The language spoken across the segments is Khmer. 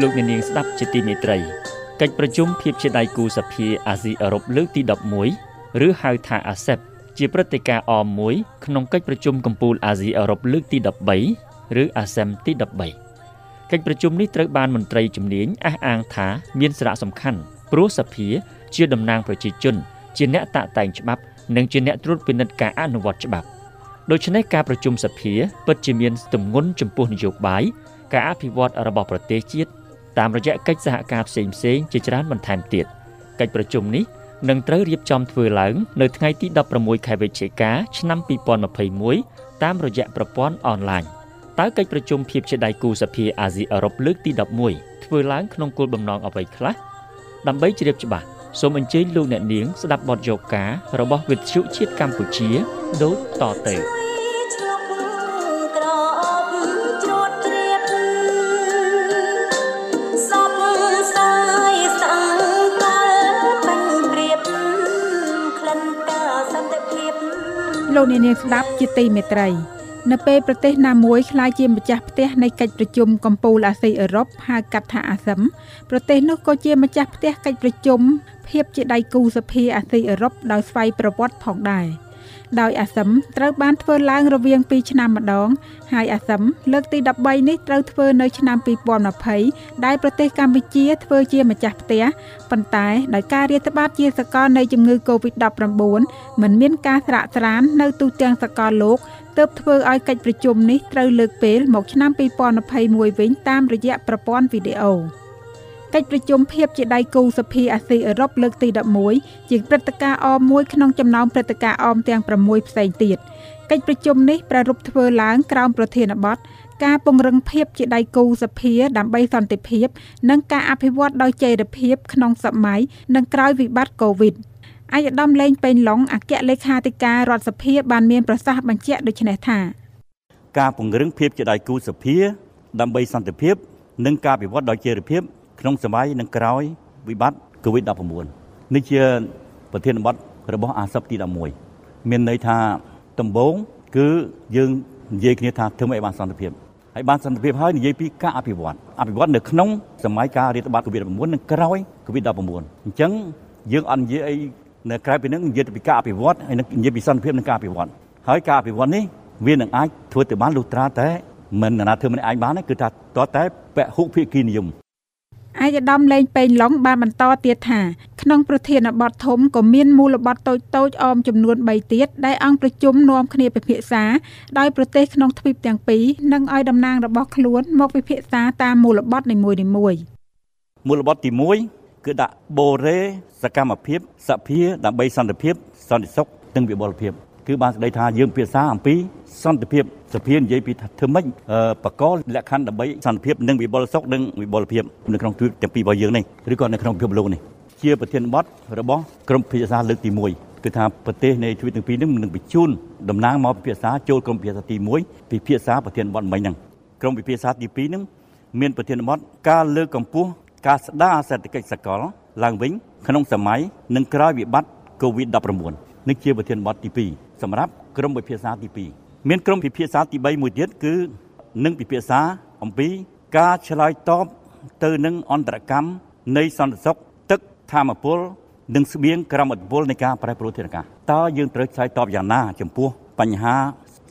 លោកអ្នកនាងស្ដាប់ជាទីមេត្រីកិច្ចប្រជុំភាពជាដៃគូសភាអាស៊ីអឺរ៉ុបលើកទី11ឬហៅថា ASEP ជាព្រឹត្តិការណ៍អមមួយក្នុងកិច្ចប្រជុំកំពូលអាស៊ីអឺរ៉ុបលើកទី13ឬ ASEM ទី13កិច្ចប្រជុំនេះត្រូវបានមន្ត្រីជំនាញអះអាងថាមានសារៈសំខាន់ព្រោះសភាជាតំណាងប្រជាជន ជាអ្នកតាក់តែងច្បាប់និងជាអ្នកត្រួតពិនិត្យការអនុវត្តច្បាប់ដូច្នេះការប្រជុំសភាពិតជាមានទម្ងន់ចំពោះនយោបាយការអភិវឌ្ឍរបស់ប្រទេសជាតិតាមរយៈកិច្ចសហការផ្សេងផ្សេងជាច្រើនបន្ថែមទៀតកិច្ចប្រជុំនេះ នឹងត្រូវរៀបចំធ្វើឡើងនៅថ្ងៃទី16ខែវិច្ឆិកាឆ្នាំ2021តាមរយៈប្រព័ន្ធអនឡាញតើកិច្ចប្រជុំភាពជាដៃគូសភាអាស៊ីអឺរ៉ុបលើកទី11ធ្វើឡើងក្នុងគោលបំណងអ្វីខ្លះដើម្បីជ្រាបច្បាស់សូមអញ្ជើញលោកអ្នកនាងស្ដាប់បទយកការរបស់វិទ្យុជាតិកម្ពុជាដូចតទៅ លោកអ្នកនាងស្ដាប់ជាទីមេត្រី នៅពេលប្រទេសណាមួយក្លាយជាម្ចាស់ផ្ទះនៃកិច្ចប្រជុំកំពូលអាស៊ីអឺរ៉ុបហៅកាត់ថាអាស៊ឹមប្រទេសនោះក៏ជាម្ចាស់ផ្ទះកិច្ចប្រជុំភាពជាដៃគូសភាអាស៊ីអឺរ៉ុបដោយស្វ័យប្រវត្តិផងដែរ។ ដោយអាសឹមត្រូវបានធ្វើឡើងរវាង2ឆ្នាំម្ដង ហើយអាសឹមលើកទី13នេះត្រូវធ្វើនៅឆ្នាំ2020ដែលប្រទេសកម្ពុជាធ្វើជាម្ចាស់ផ្ទះប៉ុន្តែដោយការរាតត្បាតជាសកលនៃជំងឺ Covid-19 មិនមានការស្រាកស្រាននៅទូទាំងសកលលោកទើបធ្វើឲ្យកិច្ចប្រជុំនេះត្រូវលើកពេលមកឆ្នាំ2021វិញតាមរយៈប្រព័ន្ធវីដេអូ កិច្ចប្រជុំភាពជាដៃគូសភាអាស៊ីអឺរ៉ុបលើកទី11ជាព្រឹត្តិការណ៍អមមួយក្នុងចំណោមព្រឹត្តិការណ៍អមទាំង6ផ្សេងទៀតកិច្ចប្រជុំនេះប្រារព្ធធ្វើឡើងក្រោមប្រធានបទការពង្រឹងភាពជាដៃគូសភាដើម្បីសន្តិភាព និងការអភិវឌ្ឍដោយចីរភាពក្នុងសម័យនិងក្រោយវិបត្តិកូវីដអាយដាមលេងពេញឡុងអគ្គលេខាធិការរដ្ឋសភាបានមានប្រសាសន៍បញ្ជាក់ដូចនេះថា ការពង្រឹងភាពជាដៃគូសភាដើម្បីសន្តិភាព និងការអភិវឌ្ឍដោយចីរភាព ក្នុងសម័យនិងក្រោយវិបត្តិ COVID-19 នេះជាប្រធានបទរបស់អាស័ព្ទទី11មានន័យថាដំបូងគឺយើងនិយាយគ្នាថាធ្វើម៉េចបានសន្តិភាពហើយបានសន្តិភាពហើយនិយាយពីការអភិវឌ្ឍអភិវឌ្ឍនៅក្នុងសម័យការរាតត្បាត COVID-19 និងក្រោយ COVID-19 អញ្ចឹងយើងអត់និយាយអីនៅក្រៅពីនឹងនិយាយពីការអភិវឌ្ឍហើយនិយាយពីសន្តិភាពនិងការអភិវឌ្ឍហើយការអភិវឌ្ឍនេះវានឹងអាចធ្វើទៅបានលុះត្រាតែមិនណាធ្វើមិនអាចបានគឺថាតតែពហុភាគីនិយម ឯកឧត្តមលេងពេញឡុងបានបន្តទៀតថាក្នុងប្រធានបទធំក៏មានមូលបទតូចតូចអមចំនួន3ទៀតដែលអង្គប្រជុំនាំគ្នាពិភាក្សាដោយប្រទេសក្នុងទ្វីបទាំងពីរនិងឲ្យតំណាងរបស់ខ្លួនមកពិភាក្សាតាមមូលបទនីមួយៗមូលបទទី1គឺដាក់បូរេសកម្មភាពសភាដើម្បីសន្តិភាពសន្តិសុខនិងវិបុលភាព គឺបានសេចក្តីថាយើងពិភាក្សាអំពីសន្តិភាពសភានិយាយពីថាធ្វើម៉េចបកលលក្ខខណ្ឌដើម្បីសន្តិភាពនិងវិបុលសុខនិងវិបុលភាពនៅក្នុងទ្វីបទាំងពីររបស់យើងនេះឬក៏នៅក្នុងពិភពលោកនេះជាប្រធានបទរបស់ក្រុមពិភាក្សាលើកទី1គឺថាប្រទេសនៃទ្វីបទាំងពីរនេះនឹងបញ្ជូនតំណាងមកពិភាក្សាចូលក្រុមពិភាក្សាទី1ពិភាក្សាប្រធានបទមិញហ្នឹងក្រុមពិភាក្សាទី2ហ្នឹងមានប្រធានបទការលើកកម្ពស់ការស្ដារសេដ្ឋកិច្ចសកលឡើងវិញក្នុងសម័យនិងក្រោយវិបត្តិ COVID-19 នេះជាប្រធានបទទី2 សម្រាប់ក្រុមពិភាក្សាទី2មានក្រុមពិភាក្សាទី3មួយទៀតគឺនឹងពិភាក្សាអំពីការឆ្លើយតបទៅនឹងអន្តរកម្មនៃសន្តិសុខទឹកធម្មពលនិងស្បៀងក្រមអធិពលនៃការប្រែប្រួលធាតុអាកាសតើយើងត្រូវឆ្លើយតបយ៉ាងណា ចំពោះបញ្ហា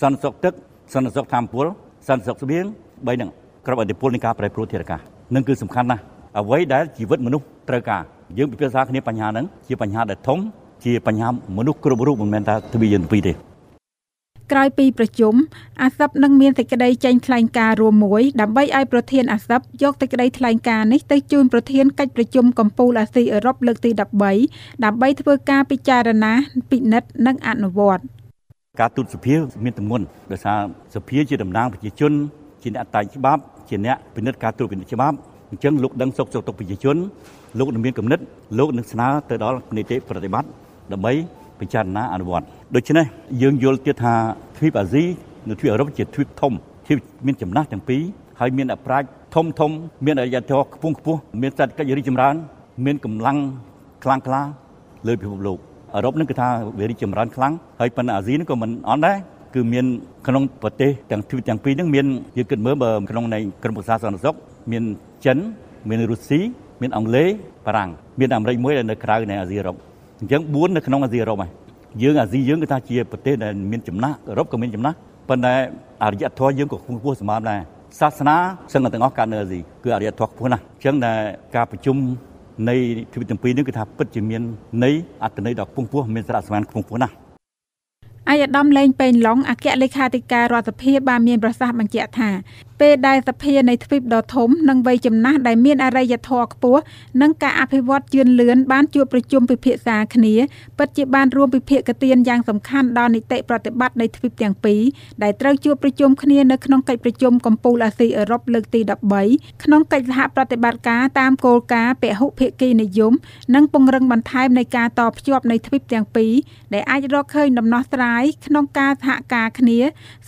សន្តិសុខទឹកសន្តិសុខធម្មពលសន្តិសុខស្បៀងបីនឹងក្រមអធិពលនៃការប្រែប្រួលធាតុអាកាសនឹងគឺសំខាន់ណាស់អ្វីដែលជីវិតមនុស្សត្រូវការយើងពិភាក្សាគ្នាបញ្ហាហ្នឹងជាបញ្ហាដែលធំ ជាបញ្ហាមនុស្សគ្រប់រូបមិនមែនថាទ្វីយើងពីរទេក្រោយពីប្រជុំអាសឹបនឹងមានសេចក្តីចេញថ្លែងការណ៍រួមមួយដើម្បីឲ្យប្រធានអាសឹបយកសេចក្តីថ្លែងការណ៍នេះទៅជូនប្រធានកិច្ចប្រជុំកំពូលអាស៊ីអឺរ៉ុបលើកទី13ដើម្បីធ្វើការពិចារណាពិនិត្យនិងអនុវត្តការទូតសភាមានទម្ងន់ដោយសារសភាជាតំណាងប្រជាជនជាអ្នកតែងច្បាប់ជាអ្នកពិនិត្យការត្រួតពិនិត្យច្បាប់អញ្ចឹងលោកដឹងសុខសុខទុក្ខប្រជាជនលោកនឹងមានគំនិតលោកនឹងស្នើទៅដល់នីតិប្រតិបត្តិ ដើម្បីពិចារណាអនុវត្តដូច្នេះយើងយល់ទៀតថាទ្វីបអាស៊ីនិងទ្វីបអឺរ៉ុបជាទ្វីបធំទ្វីបមានចំណាស់ទាំងពីរហើយមានអប្រាជ្ញធំធំ មានអរិយធម៌ខ្ពង់ខ្ពស់មានសេដ្ឋកិច្ចរីកចម្រើន មានកម្លាំងខ្លាំងក្លាលើពិភពលោកអឺរ៉ុបនឹងគឺថាវារីកចម្រើនខ្លាំងហើយប៉ុន្តែអាស៊ីនឹងក៏មិនអន់ដែរគឺមានក្នុងប្រទេសទាំងទ្វីបទាំងពីរហ្នឹងមានយើងគិតមើលបើក្នុងនៃក្រមប្រសាសន្តិសុខមានចិន មានរុស្ស៊ីមានអង់គ្លេសបារាំងមានអាមេរិកមួយដែលនៅក្រៅនៃអាស៊ីអឺរ៉ុប អញ្ចឹង4នៅក្នុងអាស៊ីអឺរ៉ុបហើយយើងអាស៊ីយើងគឺថាជាប្រទេសដែលមានចំណាស់អឺរ៉ុបក៏មានចំណាស់ប៉ុន្តែអរិយធម៌យើងក៏ខ្ពស់សម្រាប់ដែរសាសនាសឹងតែទាំងអស់កើតនៅអាស៊ីគឺអរិយធម៌ខ្ពស់ណាស់អញ្ចឹងដែលការប្រជុំនៃទ្វីបទាំងពីរនេះគឺថាពិតជាមាននៃអត្តន័យដ៏ខ្ពង់ខ្ពស់មានសារៈសំខាន់ខ្ពង់ខ្ពស់ណាស់ អាយដាមលេងពេញឡុងអគ្គលេខាធិការរដ្ឋសភាបានមានប្រសាសន៍បញ្ជាក់ថាពេលដែលសភានៃទ្វីបដ៏ធំនិងវ័យចំណាស់ដែលមានអរិយធម៌ខ្ពស់និងការអភិវឌ្ឍជឿនលឿនបានជួបប្រជុំពិភាក្សាគ្នាពិតជាបានរួមពិភាក្សាទានយ៉ាងសំខាន់ដល់នីតិប្រតិបត្តិនៃទ្វីបទាំងពីរដែលត្រូវជួបប្រជុំគ្នានៅក្នុងកិច្ចប្រជុំកំពូលអាស៊ីអឺរ៉ុបលើកទី13ក្នុងកិច្ចសហប្រតិបត្តិការតាមគោលការណ៍ពហុភាគីនិយម និងពង្រឹងបន្ថែមនៃការតភ្ជាប់នៃទ្វីបទាំងពីរដែលអាចរកឃើញដំណោះស្រាយក្នុងការសហការគ្នា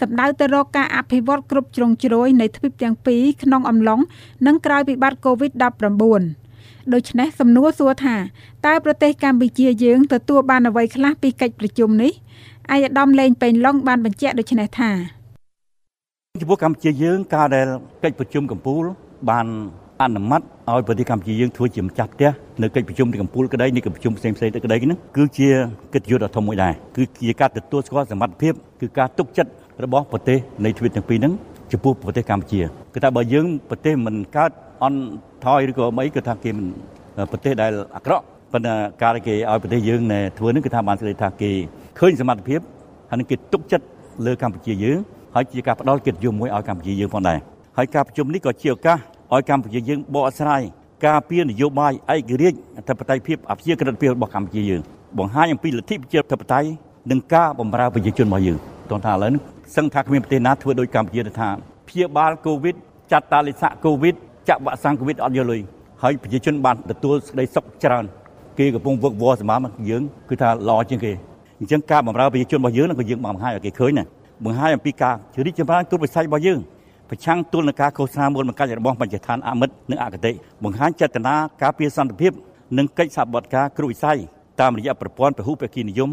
សម្ដៅទៅរកការអភិវឌ្ឍគ្រប់ជ្រុងជ្រោយនៃទ្វីបទាំងពីរក្នុងអំឡុងនិងក្រោយវិបត្តិ COVID-19 ដូច្នេះសំណួរសួរថាតើប្រទេសកម្ពុជាយើងទទួលបានអ្វីខ្លះពីកិច្ចប្រជុំនេះអាយដាមលេងពេញឡុងបានបញ្ជាក់ដូចនេះថាចំពោះកម្ពុជាយើងការដែលកិច្ចប្រជុំកម្ពុជាបាន អនុម័តឲ្យប្រទេសកម្ពុជាយើងធ្វើជាម្ចាស់ផ្ទះនៅកិច្ចប្រជុំទីកម្ពុជាក្តីនៃកិច្ចប្រជុំផ្សេងផ្សេងទៅក្តីហ្នឹងគឺជាកិត្តិយសដ៏ធំមួយដែរគឺជាការទទួលស្គាល់សមត្ថភាពគឺការទុកចិត្តរបស់ប្រទេសនៃទ្វីបទាំងពីរហ្នឹងចំពោះប្រទេសកម្ពុជាគឺថាបើយើងប្រទេសមិនកើតអន់ថយឬក៏អីគឺថាគេមិនប្រទេសដែលអាក្រក់ប៉ុន្តែការគេឲ្យប្រទេសយើងធ្វើនេះគឺថាបានស្ដីថាគេឃើញសមត្ថភាពហើយនឹងគេទុកចិត្តលើកម្ពុជាយើងហើយជាការផ្ដល់កិត្តិយសមួយឲ្យកម្ពុជាយើងផងដែរហើយការប្រជុំនេះក៏ជាឱកាស ឲ្យកម្ពុជាយើងបកស្រាយការពៀនយោបាយឯករាជ្យអធិបតេយ្យភាពអភិជាក្រិតភាពរបស់កម្ពុជាយើងបង្ហាញអំពីលទ្ធិប្រជាធិបតេយ្យនិងការបម្រើប្រជាជនរបស់យើងតោះថាឥឡូវនេះសឹងថាគ្មានប្រទេសណាធ្វើដូចកម្ពុជាទៅថាព្យាបាលកូវីដចាត់តាលិខិតកូវីដចាក់វ៉ាក់សាំងកូវីដអត់យកលុយហើយប្រជាជនបានទទួលសេចក្តីសុខច្រើនគេកំពុងវឹកវរសម្រាប់យើងគឺថាល្អជាងគេអញ្ចឹងការបម្រើប្រជាជនរបស់យើងនឹងក៏យើងបង្ហាញឲ្យគេឃើញដែរបង្ហាញអំពីការជរីកចម្រើនគ្រប់វិស័យរបស់យើង ប្រឆាំងទល់នឹងការឃោសនាមូលមកកាច់របស់បញ្ញដ្ឋានអមិត្តនិងអកតេបង្ហាញចេតនាការពារសន្តិភាពនិងកិច្ចសហប្រតិការគ្រប់វិស័យតាមរយៈប្រព័ន្ធពហុភាគីនិយម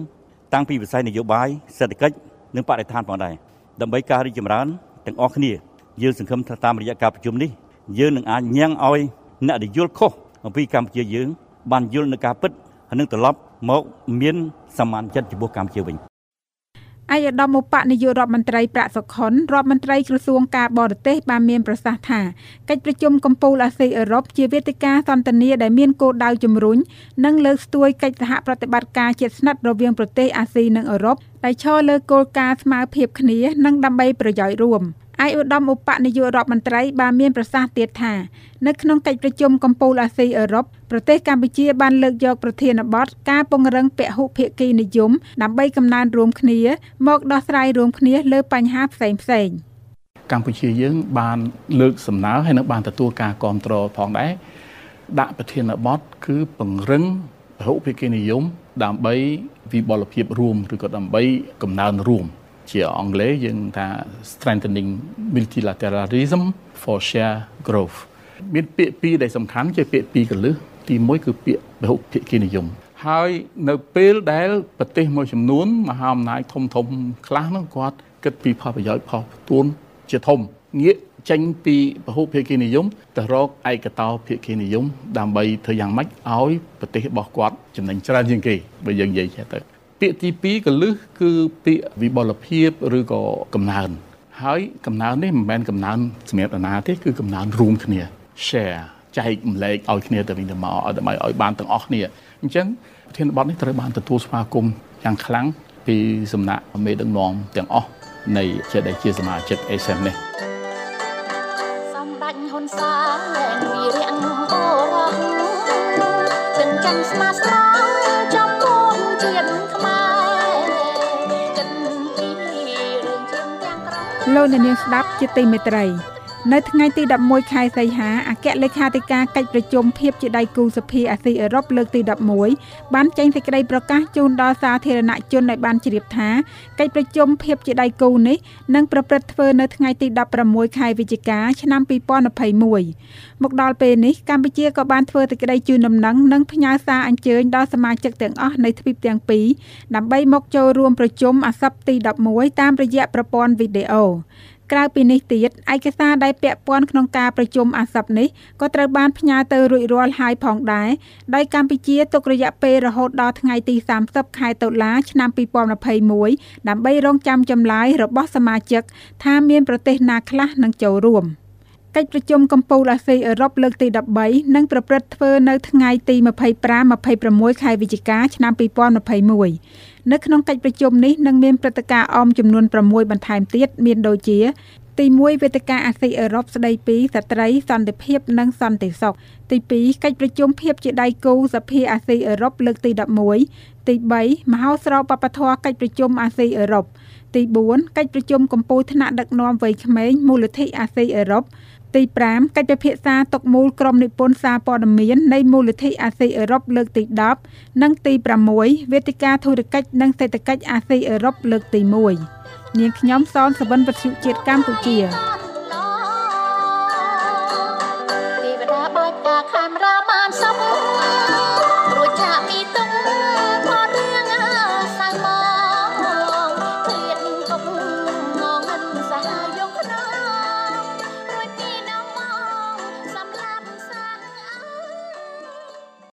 តាំងពីវិស័យនយោបាយសេដ្ឋកិច្ចនិងបរិស្ថានផងដែរដើម្បីការរីកចម្រើនទាំងអស់គ្នាយើងសង្ឃឹមថាតាមរយៈការប្រជុំនេះយើងនឹងអាចញ៉ាំងឲ្យអ្នកដែលយល់ខុសអំពីកម្ពុជាយើងបានយល់នៅការពិតហើយនឹងត្រឡប់មកមានសមានចិត្តចំពោះកម្ពុជាវិញ អាយដាមឧបនាយករដ្ឋមន្ត្រីប្រាក់សុខុនរដ្ឋមន្ត្រីក្រសួងការបរទេសបានមានប្រសាសន៍ថាកិច្ចប្រជុំកំពូលអាស៊ីអឺរ៉ុបជាវេទិកាសន្ទនាដែលមានគោលដៅជំរុញនិងលើកស្ទួយកិច្ចសហប្រតិបត្តិការជិតស្និទ្ធរវាងប្រទេសអាស៊ីនិងអឺរ៉ុបដែលឈរលើគោលការណ៍ស្មើភាពគ្នា និងដើម្បីប្រយោជន៍រួម។ ឯឧត្តមឧបនាយករដ្ឋមន្ត្រីបានមានប្រសាសន៍ទៀតថានៅក្នុងកិច្ចប្រជុំកំពូលអាស៊ីអឺរ៉ុបប្រទេសកម្ពុជាបានលើកយកប្រធានបទការពង្រឹងពហុភាគីនិយមដើម្បីកំណើនរួមគ្នាមកដោះស្រាយរួមគ្នាលើបញ្ហាផ្សេងផ្សេងកម្ពុជាយើងបានលើកសំណើហើយនឹងបានទទួលការគ្រប់គ្រងផងដែរដាក់ប្រធានបទគឺពង្រឹងពហុភាគីនិយមដើម្បីវិបលភាពរួមឬក៏ដើម្បីកំណើនរួម ជាអង់គ្លេសយើងថា strengthening multilateralism for share growth មានពាក្យពីរដែលសំខាន់ជាពាក្យពីរកលឹះទី1គឺពាក្យពហុភាគីនិយមហើយនៅពេលដែលប្រទេសមួយចំនួនមហាអំណាចធំធំខ្លះហ្នឹងគាត់គិតពីផលប្រយោជន៍ផលទួនជាធំងាកចេញពីពហុភាគីនិយមទៅរកឯកតោភាគីនិយមដើម្បីធ្វើយ៉ាងម៉េចឲ្យប្រទេសរបស់គាត់ចំណេញច្រើនជាងគេបើយើងនិយាយចេះទៅ ពាក្យទី2កលឹះគឺពាក្យវិបលភាពឬក៏កំណើនហើយកំណើននេះមិនមែនកំណើនសម្រាប់អាណាទេគឺកំណើនរួមគ្នា share ចែកម្លែកឲ្យគ្នាទៅវិញទៅមកឲ្យដើម្បីឲ្យបានទាំងអស់គ្នាអញ្ចឹងប្រធានបទនេះត្រូវបានទទួលស្វាគមន៍យ៉ាងខ្លាំងពីសំណាក់មេដឹកនាំទាំងអស់នៃជាដែលជាសមាជិក ASEAN នេះ លោកអ្នកនាងស្ដាប់ជាទីមេត្រី នៅថ្ងៃទី11ខែសីហាអគ្គលេខាធិការកិច្ចប្រជុំភាពជាដៃគូសភាអាស៊ីអឺរ៉ុបលើកទី11បានចេញសេចក្តីប្រកាសជូនដល់សាធារណជនឲ្យបានជ្រាបថាកិច្ចប្រជុំភាពជាដៃគូនេះនឹងប្រព្រឹត្តធ្វើនៅថ្ងៃទី16ខែវិច្ឆិកាឆ្នាំ2021មកដល់ពេលនេះកម្ពុជាក៏បានធ្វើសេចក្តីជូនដំណឹងនិងផ្ញើសារអញ្ជើញដល់សមាជិកទាំងអស់នៃទ្វីបទាំងពីរដើម្បីមកចូលរួមប្រជុំអាសប្តាហ៍ទី11តាមរយៈប្រព័ន្ធវីដេអូ ក្រៅពីនេះទៀតឯកសារដែលពាក់ព័ន្ធក្នុងការប្រជុំអាសប្តាហ៍នេះក៏ត្រូវបានផ្ញើទៅរួចរាល់ហើយផងដែរដោយកម្ពុជាទុករយៈពេលរហូតដល់ថ្ងៃទី30ខែតុលាឆ្នាំ2021ដើម្បីរងចាំចម្លើយរបស់សមាជិកថាមានប្រទេសណាខ្លះនឹងចូលរួម។ កិច្ចប្រជុំកំពូលអាស៊ីអឺរ៉ុបលើកទី13នឹងប្រព្រឹត្តធ្វើនៅថ្ងៃទី25-26ខែវិច្ឆិកាឆ្នាំ2021នៅក្នុងកិច្ចប្រជុំនេះនឹងមានព្រឹត្តិការណ៍អមចំនួន6បន្ថែមទៀតមានដូចជា ទី1វេទិកាអាស៊ីអឺរ៉ុបស្ដីពីស្ត្រីសន្តិភាពនិងសន្តិសុខទី2កិច្ចប្រជុំភាពជាដៃគូសភាអាស៊ីអឺរ៉ុបលើកទី11ទី3មហោស្រពវប្បធម៌កិច្ចប្រជុំអាស៊ីអឺរ៉ុបទី4កិច្ចប្រជុំកម្ពុជាថ្នាក់ដឹកនាំវ័យក្មេងមូលនិធិអាស៊ីអឺរ៉ុប ទី5កិច្ចពិភាក្សាຕົកមូលក្រុមនិពន្ធសារព័ត៌មាននៃមូលនិធិអាស៊ីអឺរ៉ុបលើកទី10និងទី6វេទិកាធុរកិច្ចនិងសេដ្ឋកិច្ចអាស៊ីអឺរ៉ុបលើកទី1នាងខ្ញុំសនសវណ្ណវັດយុជាតិកម្ពុជា